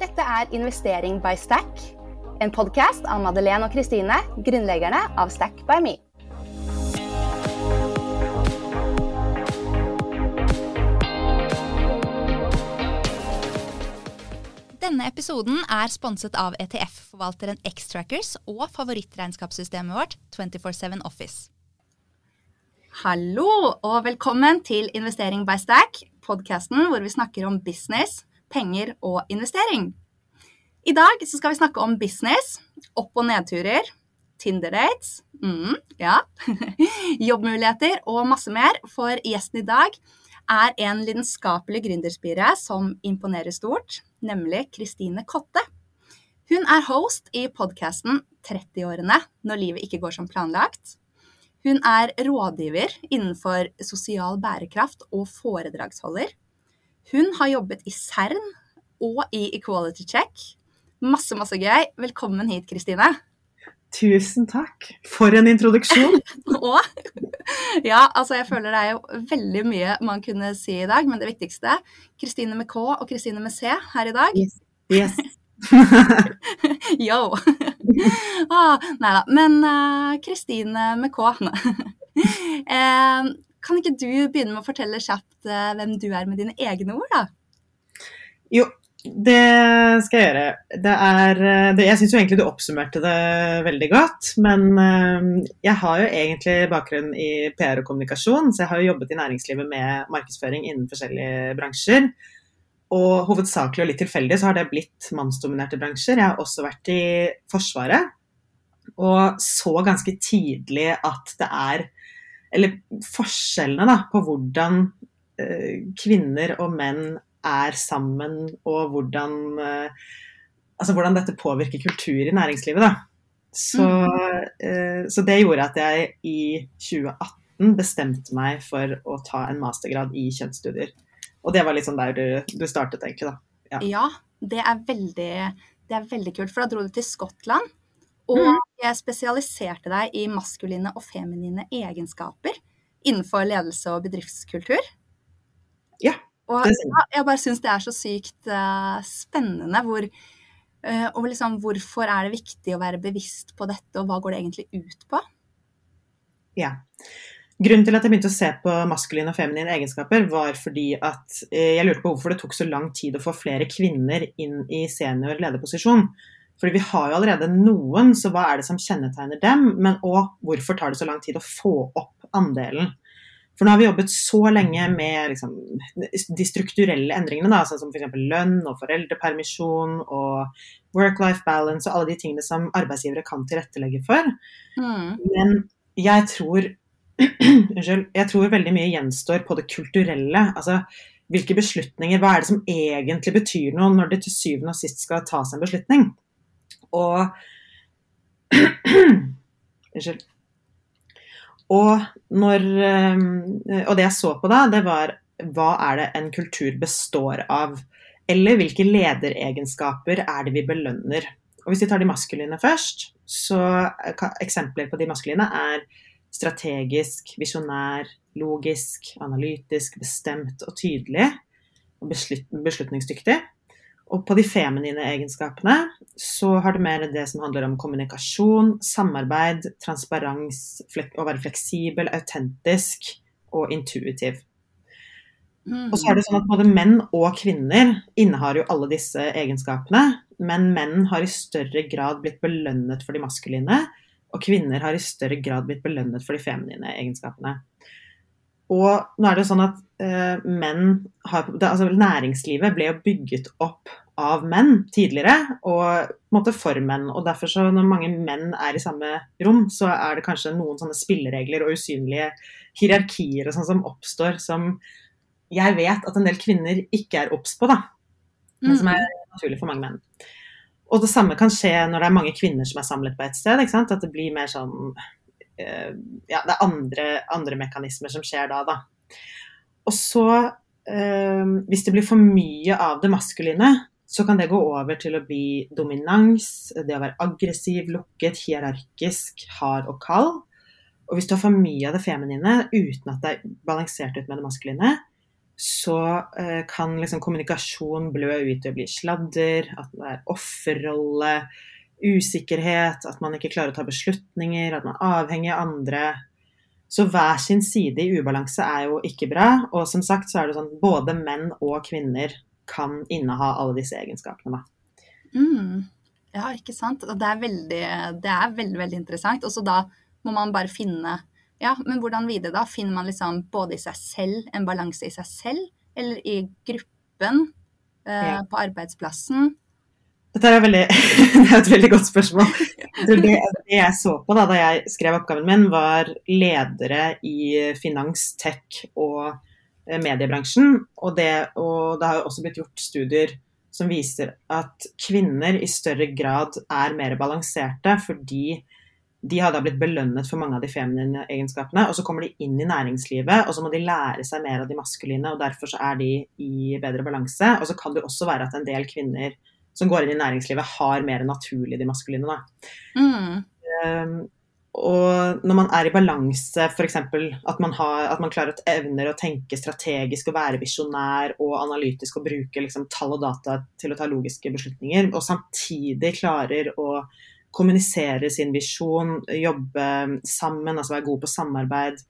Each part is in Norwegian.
Dette er Investering by Stack, en podkast av Madeleine og Kristine, grunnleggerne av Stack by Me. Denne episoden er sponset av ETF-forvalteren Xtrackers og favorittregnskapssystemet vårt 247 Office. Hallo og velkommen til Investering by Stack, podkasten hvor vi snakker om business, penger og investering. I dag skal vi snakke om business, opp- og nedturer, Tinder-dates, mm, ja, jobbmuligheter og masse mer. For gjesten i dag er en lidenskapelig gründerspire som imponerer stort, nemlig Kristine Kotte. Hun er host i podkasten 30-årene når livet ikke går som planlagt. Hun er rådgiver innenfor sosial bærekraft og foredragsholder. Hun har jobbet i CERN og i Equality Check. Masse, masse gøy. Velkommen hit, Kristine. Tusen takk. For en introduksjon. og ja, altså jeg føler det er jo veldig mye man kunne si i dag, men det viktigste Kristine med K og Kristine med C her i dag. Yes. yes. Yo! ah, nei da. Men Kristine uh, med K eh, Kan ikke du begynne med å fortelle kjapt uh, hvem du er med dine egne ord, da? Jo, det skal jeg gjøre. Det er, det, jeg syns egentlig du oppsummerte det veldig godt. Men uh, jeg har jo egentlig bakgrunn i PR og kommunikasjon, så jeg har jo jobbet i næringslivet med markedsføring innen forskjellige bransjer. Og hovedsakelig og litt tilfeldig så har det blitt mannsdominerte bransjer. Jeg har også vært i Forsvaret og så ganske tidlig at det er Eller forskjellene da, på hvordan uh, kvinner og menn er sammen, og hvordan, uh, altså hvordan dette påvirker kultur i næringslivet. Da. Så, uh, så det gjorde at jeg i 2018 bestemte meg for å ta en mastergrad i kjønnsstudier. Og det var litt sånn der du, du startet, egentlig, da. Ja. ja, det, er veldig, det er veldig kult. For da dro du til Skottland. Og mm. spesialiserte deg i maskuline og feminine egenskaper innenfor ledelse og bedriftskultur. Ja. Og jeg bare syns det er så sykt uh, spennende hvor uh, Og liksom hvorfor er det viktig å være bevisst på dette, og hva går det egentlig ut på? Ja. Grunnen til at jeg begynte å se på maskuline og feminine egenskaper, var fordi at eh, jeg lurte på hvorfor det tok så lang tid å få flere kvinner inn i senior lederposisjon. Fordi vi har jo allerede noen, så hva er det som kjennetegner dem? Men òg hvorfor tar det så lang tid å få opp andelen? For nå har vi jobbet så lenge med liksom, de strukturelle endringene, da, sånn som f.eks. lønn og foreldrepermisjon og work-life balance og alle de tingene som arbeidsgivere kan tilrettelegge for. Mm. Men jeg tror Unnskyld. Jeg tror veldig mye gjenstår på det kulturelle. Altså hvilke beslutninger Hva er det som egentlig betyr noe når det til syvende og sist skal tas en beslutning? Og Unnskyld. Og, når, eh, og det jeg så på da, det var hva er det en kultur består av? Eller hvilke lederegenskaper er det vi belønner? Og Hvis vi tar de maskuline først, så eksempler på de maskuline er strategisk, visjonær, logisk, analytisk, bestemt og tydelig. Og beslut beslutningsdyktig. Og på de feminine egenskapene så har det mer det som handler om kommunikasjon, samarbeid, transparens, å være fleksibel, autentisk og intuitiv. Og så er det sånn at Både menn og kvinner innehar jo alle disse egenskapene, men menn har i større grad blitt belønnet for de maskuline, og kvinner har i større grad blitt belønnet for de feminine egenskapene. Og nå er det jo sånn at uh, menn har, det, altså Næringslivet ble jo bygget opp av menn tidligere, og på en måte for menn. og derfor så Når mange menn er i samme rom, så er det kanskje noen sånne spilleregler og usynlige hierarkier og sånn som oppstår, som jeg vet at en del kvinner ikke er obs på, da. Men som er mm. naturlig for mange menn. Og det samme kan skje når det er mange kvinner som er samlet på ett sted. At det blir mer sånn Ja, det er andre, andre, mekanismer som skjer da, da. Og så, eh, hvis det blir for mye av det maskuline, så kan det gå over til å bli dominans, det å være aggressiv, lukket, hierarkisk, hard og kald. Og hvis du har for mye av det feminine uten at det er balansert ut med det maskuline, så eh, kan liksom kommunikasjon blø ut å bli sladder, at det er offerrolle, usikkerhet, at man ikke klarer å ta beslutninger, at man er avhengig av andre. Så hver sin side i ubalanse er jo ikke bra. Og som sagt så er det sånn både menn og kvinner kan inneha alle disse egenskapene. Mm. Ja, ikke sant. Og det er veldig, det er veldig, veldig interessant. Og så da må man bare finne Ja, men hvordan videre da? Finner man liksom både i seg selv, en balanse i seg selv, eller i gruppen, eh, Ja. på arbeidsplassen? Dette er, veldig, det er et veldig godt spørsmål. Det, det jeg så på da, da jeg skrev oppgaven min, var ledere i finans, tech og eh, mediebransjen. Og det, og det har også blitt gjort studier som viser at kvinner i større grad er mer balanserte fordi de har da blitt belønnet for mange av de feminine egenskapene. Og så kommer de inn i næringslivet, og så må de lære seg mer av de maskuline. Og derfor så er de i bedre balanse. Og så kan det også være at en del kvinner som går inn i næringslivet, har mer naturlig de maskuline. Mm. Um, og når man er i balanse, f.eks. At, man har- at man klarer å evner å tenke strategisk og være visjonær og analytisk og bruke liksom, tall og data til å ta logiske beslutninger, og samtidig klarer å kommunisere sin visjon, jobbe sammen, altså være god på samarbeid.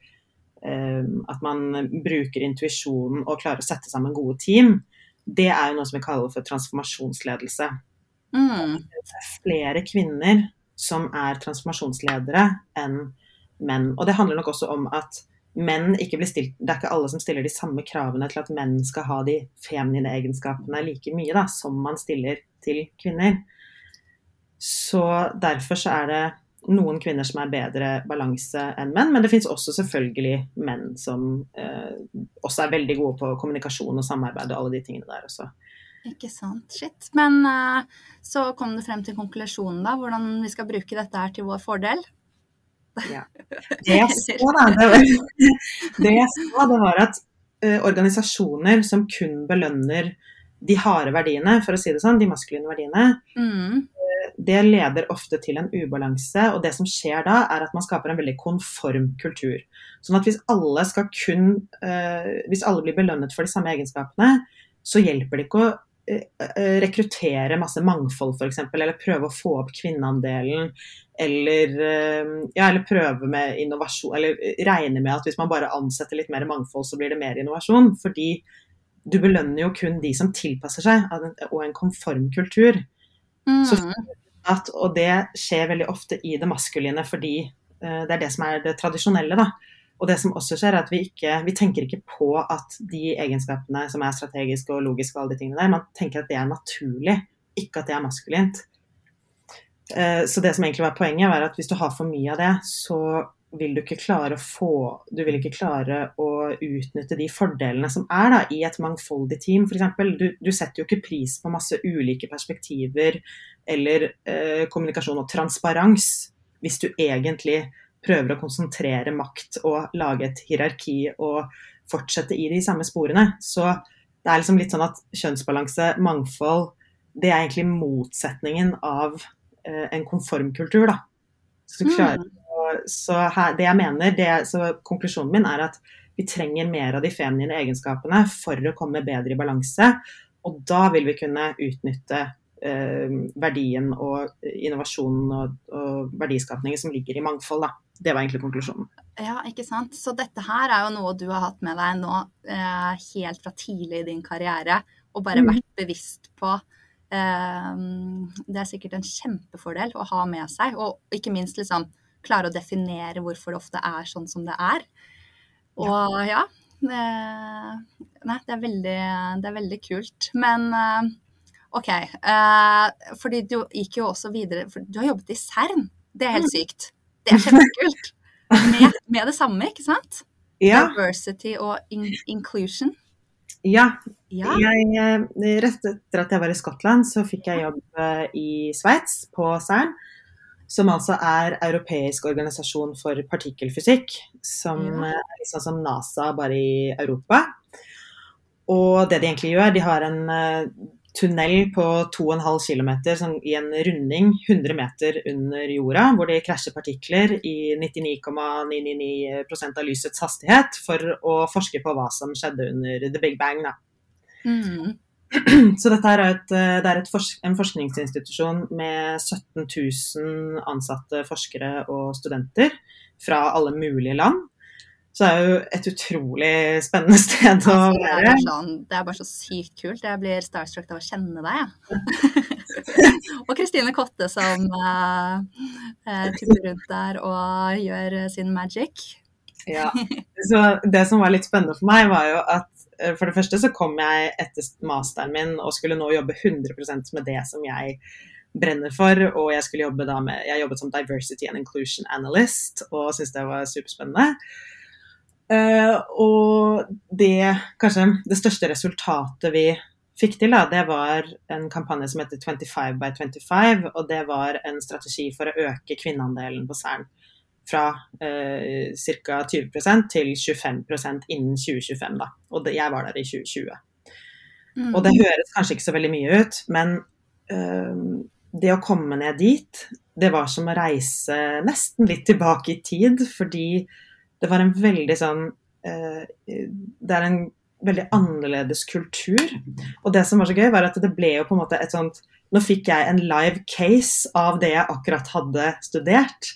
um, at man bruker intuisjonen og klarer å sette sammen gode team. Det er jo noe som vi kaller for transformasjonsledelse Mm. flere kvinner som er transformasjonsledere enn menn. Og det handler nok også om at menn ikke blir stilt Det er ikke alle som stiller de samme kravene til at menn skal ha de feminine egenskapene like mye da, som man stiller til kvinner. Så derfor så er det noen kvinner som er bedre balanse enn menn, men det fins også selvfølgelig menn som eh, også er veldig gode på kommunikasjon og samarbeid og alle de tingene der også. Ikke sant. Shit. Men eh, så kom du frem til konklusjonen, da. Hvordan vi skal bruke dette her til vår fordel. Ja. Det jeg så, da, det var, det jeg så, det var at eh, organisasjoner som kun belønner de harde verdiene, for å si det sånn, de maskuline verdiene, Mm. Det leder ofte til en ubalanse. Og det som skjer da, er at man skaper en veldig konform kultur. Sånn at hvis alle skal kun eh, Hvis alle blir belønnet for de samme egenskapene, så hjelper det ikke å eh, eh, rekruttere masse mangfold, f.eks., eller prøve å få opp kvinneandelen. Eller, ja, eller prøve med innovasjon, eller regne med at hvis man bare ansetter litt mer mangfold, så blir det mer innovasjon. Fordi du belønner jo kun de som tilpasser seg, og en konform kultur. Så Mm. At, og det skjer veldig ofte i det maskuline fordi uh, det er det som er det tradisjonelle. Da. Og det som også skjer, er at vi ikke vi tenker ikke på at de egenskapene som er strategiske og logiske, og alle de tingene der, man tenker at det er naturlig, ikke at det er maskulint. Eh, så det som egentlig var poenget, var at hvis du har for mye av det, så vil du ikke klare å få Du vil ikke klare å utnytte de fordelene som er da, i et mangfoldig team, f.eks. Du, du setter jo ikke pris på masse ulike perspektiver eller eh, kommunikasjon og transparens hvis du egentlig prøver å konsentrere makt og lage et hierarki og fortsette i de samme sporene. Så det er liksom litt sånn at kjønnsbalanse, mangfold, det er egentlig motsetningen av eh, en konformkultur, da. Så, du klarer, så her, det jeg mener, det, så konklusjonen min er at vi trenger mer av de feminine egenskapene for å komme bedre i balanse. Og da vil vi kunne utnytte verdien og innovasjonen og, og verdiskapningen som ligger i mangfold. Da. Det var egentlig konklusjonen. Ja, ikke sant. Så dette her er jo noe du har hatt med deg nå eh, helt fra tidlig i din karriere, og bare Mm. vært bevisst på. Eh, det er sikkert en kjempefordel å ha med seg, og ikke minst liksom klare å definere hvorfor det ofte er sånn som det er. Og ja, eh, Nei, det er veldig, det er veldig kult. Men eh, OK. uh, fordi du gikk jo også videre for Du har jobbet i CERN. Det er helt sykt. Det er kjempekult. Med, med det samme, ikke sant? Ja, Diversity og in inclusion. ja. Ja. Jeg, eh, rett etter at jeg var i Skottland, så fikk jeg jobb eh, i Sveits, på CERN. Som altså er europeisk organisasjon for partikkelfysikk. Som Ja. er sånn som NASA, bare i Europa. Og det de egentlig gjør, de har en tunnel på 2,5 km sånn, i en runding 100 meter under jorda, hvor det krasjer partikler i 99,999% av lysets hastighet for å forske på hva som skjedde under the big bang. Mm. Så dette er, et, det er forsk en forskningsinstitusjon med 17 000 ansatte forskere og studenter fra alle mulige land. Så det er jo et utrolig spennende sted å Altså, det, være. sånn, det er bare så sykt kult. Jeg blir starstruck av å kjenne deg, jeg. og Kristine Kotte som uh, tipper rundt der og gjør eh, sin magic. Ja. Så det som var litt spennende for meg, var jo at eh, for det første så kom jeg etter masteren min og skulle nå jobbe 100% med det som jeg brenner for, og jeg skulle jobbe da med Jeg jobbet som diversity and inclusion analyst og syntes det var superspennende. Eh, og det kanskje det største resultatet vi fikk til, da, det var en kampanje som heter 25 by 25, og det var en strategi for å øke kvinneandelen på Cern fra eh, ca. 20% til 25% innen 2025. Da. Og det, jeg var der i 2020. Mm. Og det høres kanskje ikke så veldig mye ut, men eh, det å komme ned dit, det var som å reise nesten litt tilbake i tid, fordi det var en veldig sånn eh, Det er en veldig annerledes kultur. Og det som var så gøy, var at det ble jo på en måte et sånt Nå fikk jeg en live case av det jeg akkurat hadde studert.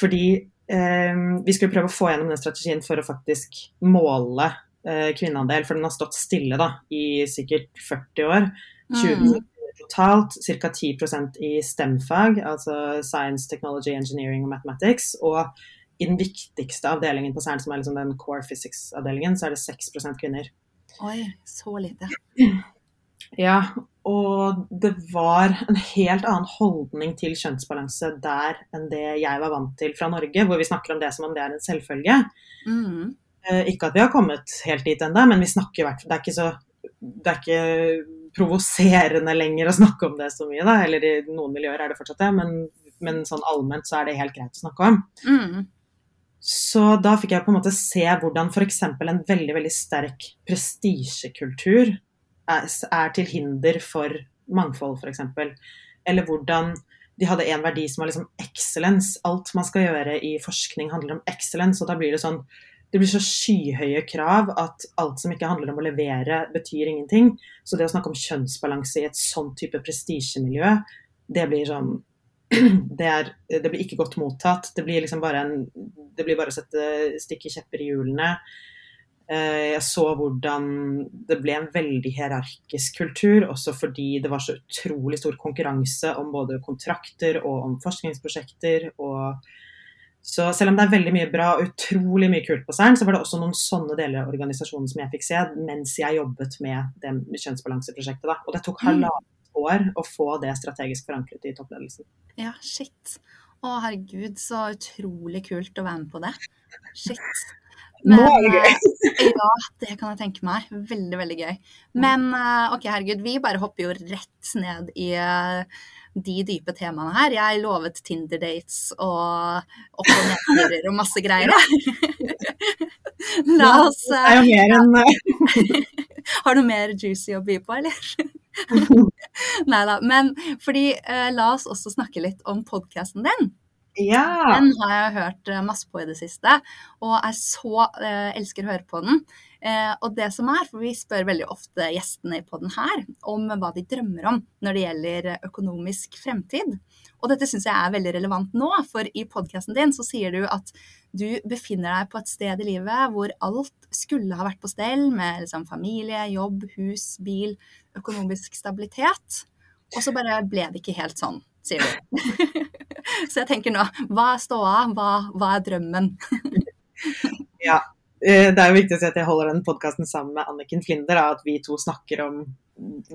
Fordi eh, vi skulle prøve å få gjennom den strategien for å faktisk måle eh, kvinneandel, for den har stått stille da, i sikkert 40 år. 20 Mm. totalt, ca. 10% i STEM-fag, altså Science, Technology, Engineering og Mathematics. Og i den viktigste avdelingen på CERN, som er liksom den core physics-avdelingen, så er det 6% kvinner. Oi, så lite. Ja, og det var en helt annen holdning til kjønnsbalanse der enn det jeg var vant til fra Norge, hvor vi snakker om det som om det er en selvfølge. Mm. Eh, ikke at vi har kommet helt dit ennå, men vi snakker i hvert fall Det er ikke så Det er ikke provoserende lenger å snakke om det så mye, da. Eller i noen miljøer er det fortsatt det, men, men sånn allment så er det helt greit å snakke om. Mm. Så da fikk jeg på en måte se hvordan f.eks. en veldig veldig sterk prestisjekultur er, til hinder for mangfold, f.eks. Eller hvordan de hadde en verdi som var liksom excellence. Alt man skal gjøre i forskning handler om excellence, og da blir det sånn det blir så skyhøye krav at alt som ikke handler om å levere, betyr ingenting. Så det å snakke om kjønnsbalanse i et sånn type prestisjemiljø, det blir sånn det, er, det blir ikke godt mottatt. Det blir liksom bare en Det blir bare å sette stikke kjepper i hjulene. Eh, Jeg så hvordan det ble en veldig hierarkisk kultur, også fordi det var så utrolig stor konkurranse om både kontrakter og om forskningsprosjekter. og så selv om det er veldig mye bra og utrolig mye kult på CERN, så var det også noen sånne deler av organisasjonen som jeg fikk se mens jeg jobbet med det kjønnsbalanseprosjektet. Da. Og det tok halvannet år å få det strategisk forankret i toppledelsen. Ja, shit. Å, herregud, så utrolig kult å være med på det. Shit. Nå er det gøy! eh, ja, det kan jeg tenke meg. Veldig, veldig gøy. Men eh, ok, herregud, vi bare hopper jo rett ned i eh, de dype temaene her. Jeg lovet Tinder-dates og opp- og nedturer og masse greier. La oss Det er jo mer enn Har du mer juicy å by på, eller? Nei da. Men fordi eh, la oss også snakke litt om podkasten din. Ja. Den har jeg hørt eh, masse på i det siste, og er så eh, elsker å høre på den. Eh, og det som er, for vi spør veldig ofte gjestene på den her om hva de drømmer om når det gjelder økonomisk fremtid. Og dette syns jeg er veldig relevant nå, for i podkasten din så sier du at du befinner deg på et sted i livet hvor alt skulle ha vært på stell, med liksom familie, jobb, hus, bil, økonomisk stabilitet. Og så bare ble det ikke helt sånn, sier du. så jeg tenker nå, hva er ståa, hva, hva er drømmen? ja. Eh, Det er jo viktig å si at jeg holder den podkasten sammen med Anniken Flinder, da, at vi to snakker om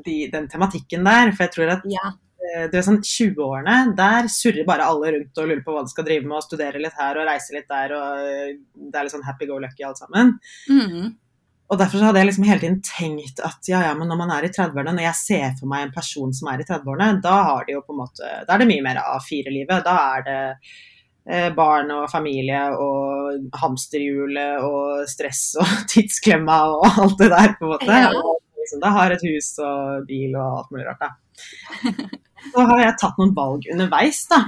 de, den tematikken der. For jeg tror at Ja. eh, du er sånn 20-årene, der surrer bare alle rundt og lurer på hva de skal drive med, og studere litt her og reise litt der, og eh, det er litt sånn happy go lucky alt sammen. Mm. Og derfor så hadde jeg liksom hele tiden tenkt at ja, ja, men når man er i 30-årene, når jeg ser for meg en person som er i 30-årene, da har de jo på en måte Da er det mye mer A4-livet. Da er det eh, barn og familie og hamsterhjulet og stress og tidsklemma og alt det der, på en måte. Ja. Og liksom, da har et hus og bil og alt mulig rart. Da. Så har jeg tatt noen valg underveis, da.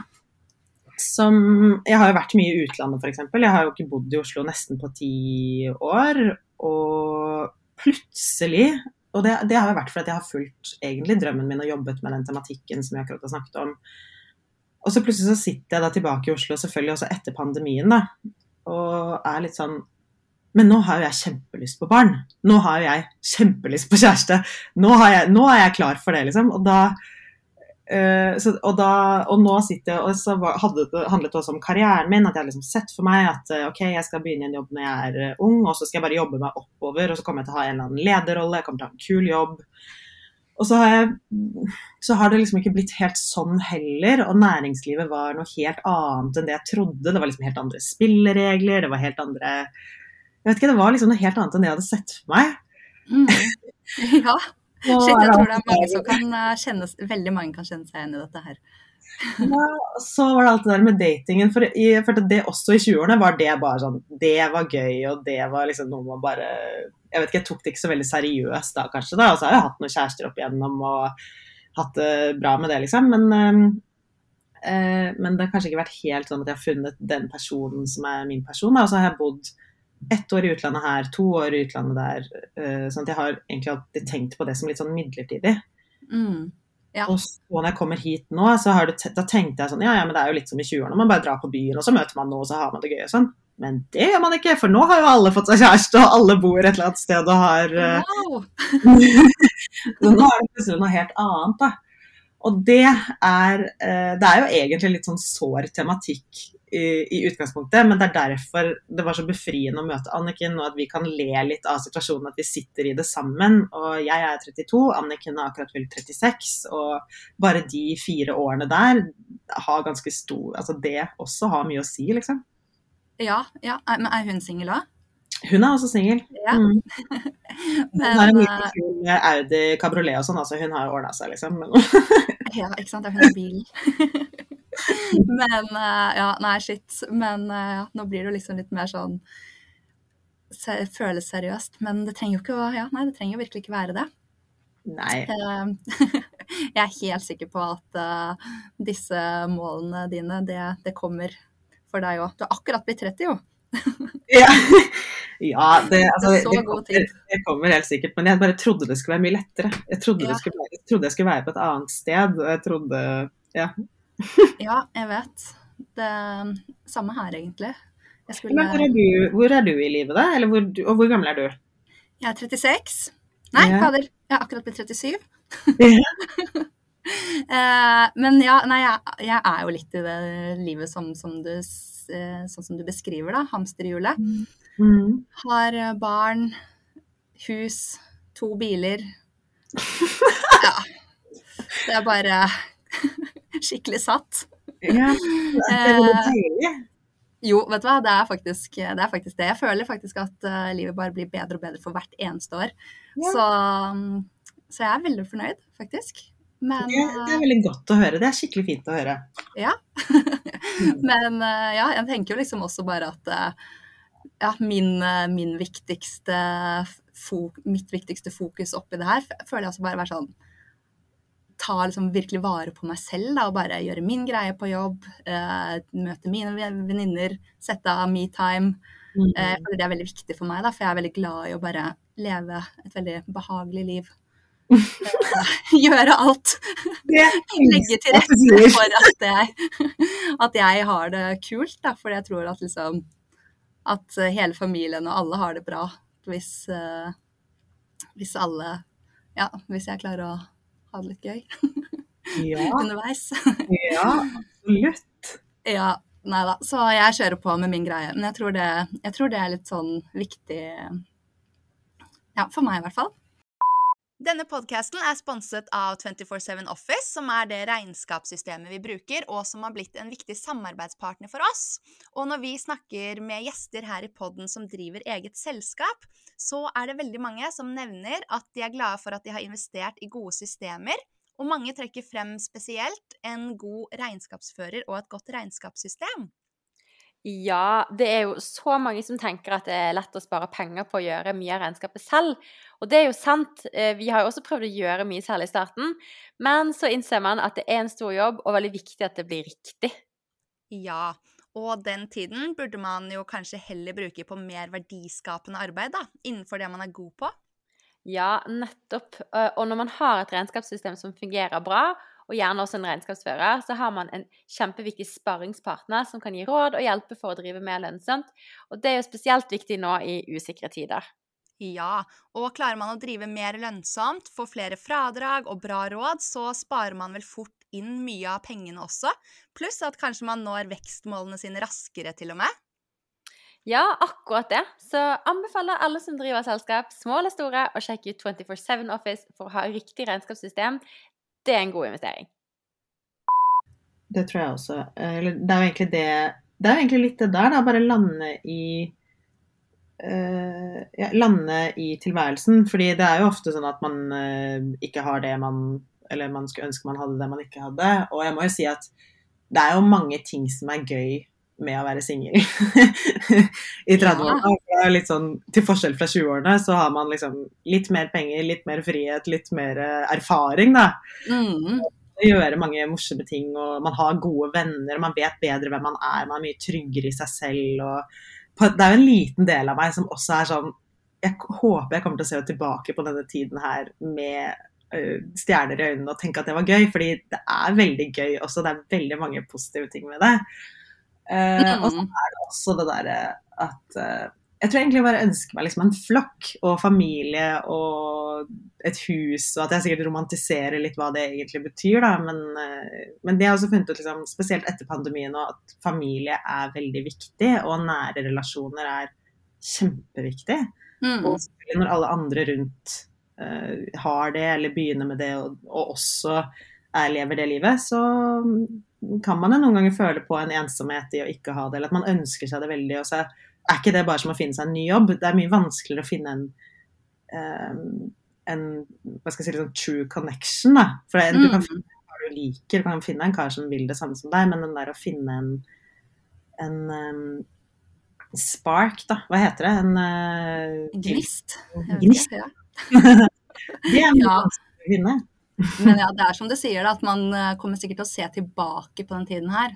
Som Jeg har jo vært mye i utlandet, f.eks. Jeg har jo ikke bodd i Oslo nesten på ti år. Og plutselig Og det, det har jo vært fordi jeg har fulgt egentlig drømmen min og jobbet med den tematikken som jeg akkurat har snakket om. Og så plutselig så sitter jeg da tilbake i Oslo, selvfølgelig også etter pandemien, da. Og er litt sånn men nå har jo jeg kjempelyst på barn. Nå har jo jeg kjempelyst på kjæreste. Nå, jeg, nå er jeg klar for det, liksom. Og da, uh, så, og, da og, nå sitter jeg Og så hadde handlet det også om karrieren min. At jeg har liksom sett for meg at uh, ok, jeg skal begynne en jobb når jeg er uh, ung, og så skal jeg bare jobbe meg oppover, og så kommer jeg til å ha en eller annen lederrolle, jeg kommer til å ha en kul jobb. Og så har, jeg, så har, det liksom ikke blitt helt sånn heller. Og næringslivet var noe helt annet enn det jeg trodde. Det var liksom helt andre spilleregler, det var helt andre jeg vet ikke, Det var liksom noe helt annet enn det jeg hadde sett for meg. Mm. Ja. Shit, jeg tror det er mange som kan eh, kjenne, veldig mange kan kjenne seg igjen i dette her. Ja, så var det alt det der med datingen. For jeg følte det også i 20-årene var det bare sånn Det var gøy, og det var liksom noe man bare Jeg vet ikke, jeg tok det ikke så veldig seriøst da, kanskje. da, Og så har jeg hatt noen kjærester opp igjennom og hatt det bra med det, liksom. Men, øh, men det har kanskje ikke vært helt sånn at jeg har funnet den personen som er min person. Da. Og så har jeg bodd ett år i utlandet her, to år i utlandet der. Uh, sånn at jeg har egentlig alltid tenkt på det som litt sånn midlertidig. Mm. Ja. Og så når jeg kommer hit nå, så har det, da tenkte jeg sånn ja, ja, men det er jo litt som i 20-årene, man bare drar på byen, og så møter man noe, og så har man det gøy og sånn. Men det gjør man ikke, for nå har jo alle fått seg kjæreste, og alle bor et eller annet sted og har uh, wow. Så nå er det plutselig noe helt annet, da. Og det er, uh, det er jo egentlig litt sånn sår tematikk i, i, utgangspunktet, men det er derfor det var så befriende å møte Anniken, og at vi kan le litt av situasjonen, at vi sitter i det sammen. Og jeg er 32, Anniken har akkurat fylt 36, og bare de fire årene der har ganske stor Altså det også har mye å si, liksom. Ja, ja. men er hun singel òg? Hun er også singel. Ja. Mm. hun har en liten kul Audi kabriolet og sånn, altså hun har ordna seg, liksom. ja, ikke sant. Det er hun bil. Men uh, ja, nei, shit. Men uh, ja, nå blir det jo liksom litt mer sånn se, Føles seriøst. Men det trenger jo ikke å Ja, nei, det trenger jo virkelig ikke være det. Nei. Uh, jeg er helt sikker på at disse målene dine, det, det kommer for deg òg. Du har akkurat blitt 30, jo. ja. ja, det, altså, det, det, kommer, det, kommer, helt sikkert. Men jeg bare trodde det skulle være mye lettere. Jeg trodde, ja. skulle, jeg trodde jeg skulle være på et annet sted. Og jeg trodde Ja. ja, jeg vet. Det samme her, egentlig. Skulle... Men hvor er, du, hvor er, du, i livet, da? Eller hvor, og hvor gammel er du? Jeg er 36. Nei, ja. fader. Jeg har akkurat blitt 37. eh, men ja, nei, jeg, jeg, er jo litt i det livet som, som du, eh, sånn som du beskriver, da. Hamsterhjulet. Mm. Har eh, barn, hus, to biler. ja. Det er bare skikkelig satt. Ja, det er eh, deilig. Jo, vet du hva, det er, faktisk, det er faktisk det. Jeg føler faktisk at uh, livet bare blir bedre og bedre for hvert eneste år. Ja. Så, um, så, jeg er veldig fornøyd, faktisk. Men, det, det, er veldig godt å høre. Det er skikkelig fint å høre. Ja. Men uh, ja, jeg tenker jo liksom også bare at uh, ja, min, min viktigste mitt viktigste fokus oppi det her føler jeg også bare være sånn ta liksom virkelig vare på meg selv da, og bare gjøre min greie på jobb. Uh, møte mine venninner, sette av me-time. Mm. Uh, det er veldig viktig for meg, da, for jeg er veldig glad i å bare leve et veldig behagelig liv. Uh, gjøre alt. Legge til rette for at jeg, at jeg har det kult, da, for jeg tror at liksom at hele familien og alle har det bra hvis, hvis alle Ja, hvis jeg klarer å ha det litt gøy ja. underveis. ja, absolutt. Ja, nei da. Så jeg kjører på med min greie. Men jeg tror det, jeg tror det er litt sånn viktig Ja, for meg i hvert fall. Denne podkasten er sponset av 247 Office, som er det regnskapssystemet vi bruker, og som har blitt en viktig samarbeidspartner for oss. Og når vi snakker med gjester her i podden som driver eget selskap, så er det veldig mange som nevner at de er glade for at de har investert i gode systemer, og mange trekker frem spesielt en god regnskapsfører og et godt regnskapssystem. Ja, det er jo så mange som tenker at det er lett å spare penger på å gjøre mye av regnskapet selv. Og det er jo sant. Eh, vi har jo også prøvd å gjøre mye selv i starten, men så innser man at det er en stor jobb, og veldig viktig at det blir riktig. Ja, og den tiden burde man jo kanskje heller bruke på mer verdiskapende arbeid, da, innenfor det man er god på. Ja, nettopp. Eh, og når man har et regnskapssystem som fungerer bra, og gjerne også en regnskapsfører, så har man en kjempeviktig sparringspartner som kan gi råd og hjelpe for å drive mer lønnsomt. Og det er jo spesielt viktig nå i usikre tider. Ja, og klarer man å drive mer lønnsomt, få flere fradrag og bra råd, så sparer man vel fort inn mye av pengene også. Pluss at kanskje man når vekstmålene sine raskere, til og med. Ja, akkurat det. Så anbefaler alle som driver selskap, små eller store, å sjekke ut 24-7 Office for å ha riktig regnskapssystem det er en god investering. Det tror jeg også. Eller det er jo egentlig det Det er egentlig litt det der, da. Bare lande i uh, ja, lande i tilværelsen. Fordi det er jo ofte sånn at man uh, ikke har det man Eller man skulle ønske man hadde det man ikke hadde. Og jeg må jo si at det er jo mange ting som er gøy med å være singel i 30-årene. Ja. Sånn, til forskjell fra 20-årene så har man liksom litt mer penger, litt mer frihet, litt mer eh, erfaring, da. Mm. Gjøre mange morsomme ting, og man har gode venner, man vet bedre hvem man er, man er mye tryggere i seg selv. og Det er jo en liten del av meg som også er sånn Jeg håper jeg kommer til å se tilbake på denne tiden her med stjerner i øynene og tenke at det var gøy, fordi det er veldig gøy også. Det er veldig mange positive ting med det. Uh, mm. Og så er det også det derre at uh, Jeg tror egentlig bare ønsker meg liksom en flokk og familie og et hus, og at jeg sikkert romantiserer litt hva det egentlig betyr, da. Men, uh, men det har jeg også funnet ut, liksom, spesielt etter pandemien nå, at familie er veldig viktig, og nære relasjoner er kjempeviktig. Mm. Og når alle andre rundt har det, eller begynner med det, og, og også er, lever det livet, så kan man noen ganger føle på en ensomhet i å ikke ha det, eller at man ønsker seg det veldig. og så er ikke det bare som å finne seg en ny jobb. Det er mye vanskeligere å finne en, um, en hva skal jeg si, liksom true connection. da. For det, du kan mm. finne en kar du liker, du kan finne en kar som vil det samme som deg, men den der å finne en, en um, spark, da. Hva heter det? En uh, Gnist. Gnist. Ja. det er mye ja. vanskelig å finne. Men ja, det er som du sier, da, at man eh, kommer sikkert til å se tilbake på den tiden her.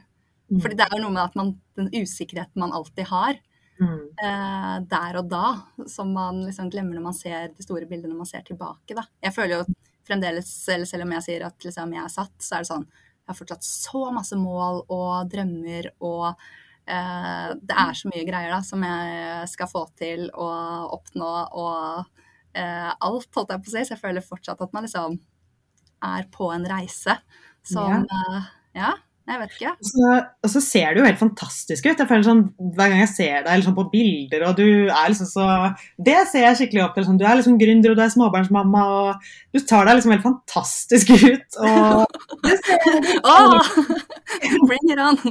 Mm. Fordi det er jo noe med at man, den usikkerheten man alltid har mm. eh, der og da, som man liksom glemmer når man ser de store bildene når man ser tilbake. Da. Jeg føler jo fremdeles, selv om jeg sier at liksom, jeg er satt, så er det sånn Jeg har fortsatt så masse mål og drømmer og eh, Det er så mye greier da som jeg skal få til og oppnå og eh, alt, holdt jeg på å si. Så jeg føler fortsatt at man liksom er på en reise som ja. Uh, ja jeg vet ikke. Så, og så ser du jo helt fantastisk ut. Jeg føler sånn, Hver gang jeg ser deg liksom på bilder, og du er liksom så Det ser jeg skikkelig opp til. Liksom. Du er liksom gründer, og du er småbarnsmamma, og du tar deg liksom helt fantastisk ut. Og det ser jeg oh, Bring it on!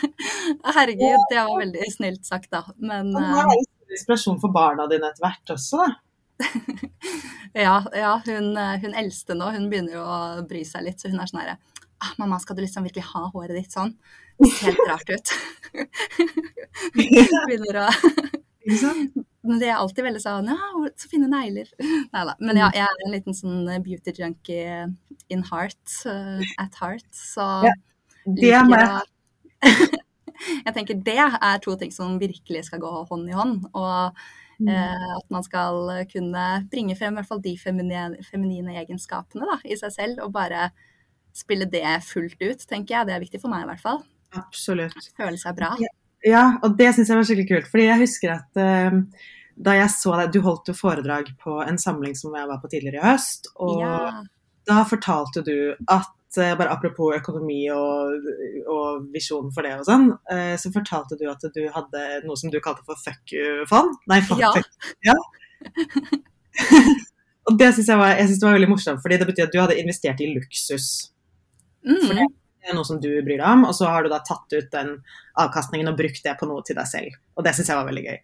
Herregud, det var veldig snilt sagt, da. Men uh, Det er jo inspirasjon for barna dine etter hvert også, da. ja, ja hun, hun, eldste nå, hun begynner jo å bry seg litt, så hun er sånn herre ah, 'Mamma, skal du liksom virkelig ha håret ditt sånn?' Det ser helt rart ut. begynner å Men det er alltid veldig sånn Ja, så fine negler. Nei da. Men ja, jeg er en liten sånn beauty junkie in heart. Uh, at heart. Så ja, det er meg. jeg tenker det er to ting som virkelig skal gå hånd i hånd. Og Mm. Eh, at man skal kunne bringe frem i hvert fall de feminine, feminine egenskapene da, i seg selv, og bare spille det fullt ut, tenker jeg. Det er viktig for meg i hvert fall. Absolutt. Føle seg bra. Ja, og det syns jeg var skikkelig kult. Fordi jeg husker at uh, da jeg så deg Du holdt jo foredrag på en samling som jeg var på tidligere i høst. Og ja. da fortalte du at Eh, bare apropos økonomi og, og visjonen for det og sånn, eh, så fortalte du at du hadde noe som du kalte for fuck you-fond. Nei, fuck, ja. ja. og det syns jeg, var, jeg synes det var veldig morsomt, fordi det betyr at du hadde investert i luksus. Mm. For det er noe som du bryr deg om, og så har du da tatt ut den avkastningen og brukt det på noe til deg selv. Og det syns jeg var veldig gøy.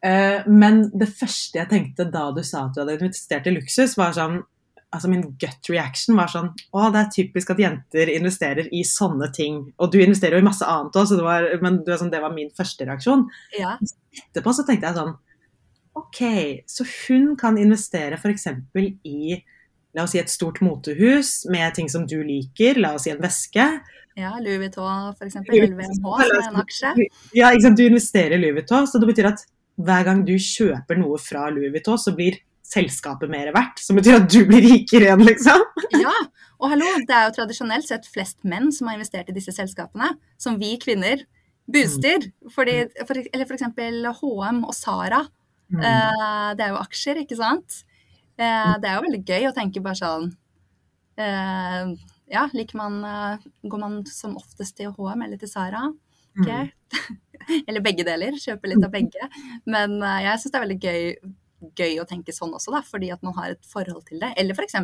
Uh, men det første jeg tenkte da du sa at du hadde investert i luksus, var sånn Altså min gut reaction var sånn Å, det er typisk at jenter investerer i sånne ting. Og du investerer jo i masse annet òg, men det var, sånn, det var min første reaksjon. Ja. Etterpå så tenkte jeg sånn OK, så hun kan investere f.eks. i La oss si et stort motehus med ting som du liker, la oss si en veske. Ja, Louis Vuitton f.eks. LVMH, som er en aksje. Ja, ikke sant? Du investerer i Louis Vuitton, så det betyr at hver gang du kjøper noe fra Louis Vuitton, så blir selskapet mer verdt. Som betyr at du blir rikere igjen, liksom. Ja, og hallo, det er jo tradisjonelt sett flest menn som har investert i disse selskapene, som vi kvinner booster. Fordi, for, eller f.eks. HM og Sara. Mm. Uh, det er jo aksjer, ikke sant? Uh, det er jo veldig gøy å tenke bare sånn uh, Ja, liker man Går man som oftest til HM eller til Sara? Okay. Mm. eller begge deler. Kjøper litt av begge. Men jeg syns det er veldig gøy, gøy å tenke sånn også, da, fordi at man har et forhold til det. Eller f.eks.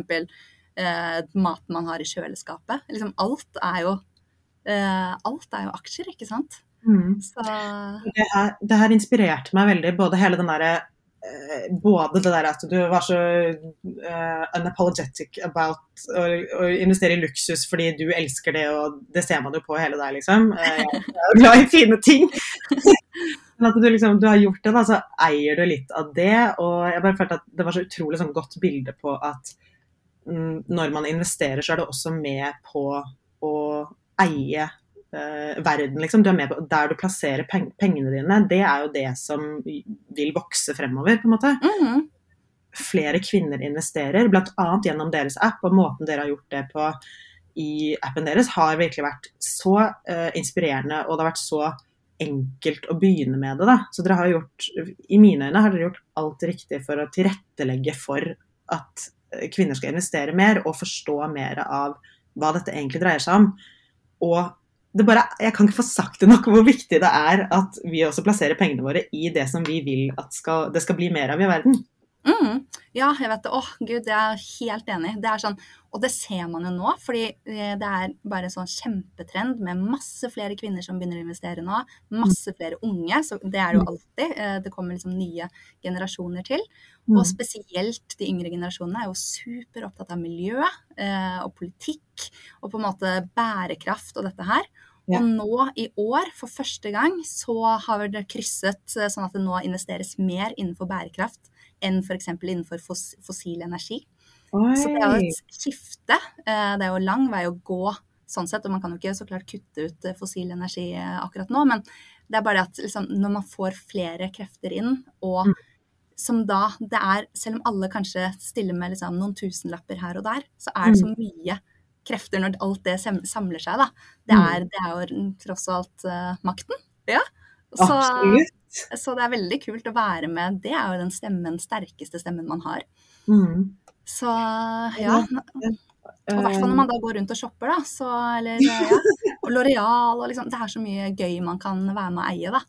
Eh, maten man har i kjøleskapet. Liksom alt er jo eh, Alt er jo aksjer, ikke sant? Mm. Så Det her, det her inspirerte meg veldig, både hele den derre eh, både det der at du var så uh, unapologetic about å, å investere i luksus fordi du elsker det, og det ser man jo på hele deg, liksom. Uh, jeg er glad i fine ting. Men at du liksom, du har gjort det, da, så eier du litt av det. Og jeg bare følte at det var så utrolig sånn godt bilde på at mm, når man investerer, så er du også med på å eie eh, verden, liksom. Du er med på der du plasserer peng pengene dine. Det er jo det som vil vokse fremover, på en måte. mhm. Flere kvinner investerer, bl.a. gjennom deres app, og måten dere har gjort det på i appen deres, har virkelig vært så eh, inspirerende, og det har vært så enkelt å begynne med det. Da. Så dere har gjort, i mine øyne har dere gjort alt riktig for å tilrettelegge for at eh, kvinner skal investere mer og forstå mer av hva dette egentlig dreier seg om. Og det bare, jeg kan ikke få sagt det nok hvor viktig det er at vi også plasserer pengene våre i det som vi vil at skal, det skal bli mer av i verden. Mm. Ja, jeg vet det. Åh, gud, jeg er helt enig. Det er sånn, og det ser man jo nå, fordi eh, det er bare sånn kjempetrend med masse flere kvinner som begynner å investere nå. Masse flere unge, så det er det jo alltid. Eh, Det kommer liksom nye generasjoner til. Og spesielt de yngre generasjonene er jo super opptatt av miljø eh, og politikk og på en måte bærekraft og dette her. Ja. Og nå i år, for første gang, så har det krysset sånn at det nå investeres mer innenfor bærekraft enn f.eks. innenfor fos fossil energi. Så det er jo et skifte. Eh, Det er jo lang vei å gå sånn sett, og man kan jo ikke så klart kutte ut eh, fossil energi eh, akkurat nå, men det er bare at liksom, når man får flere krefter inn, og Mm. som da det er, selv om alle kanskje stiller med liksom, noen tusenlapper her og der, så er det så mye krefter når alt det samler seg, da. Det Mm. er, det er jo tross alt uh, makten. Ja. Så, Absolutt. Så det er veldig kult å være med. Det er jo den stemmen, sterkeste stemmen man har. Mm. Så ja. Og i hvert fall når man da går rundt og shopper, da. Så, eller ja. Og Loreal og liksom Det er så mye gøy man kan være med å eie, da.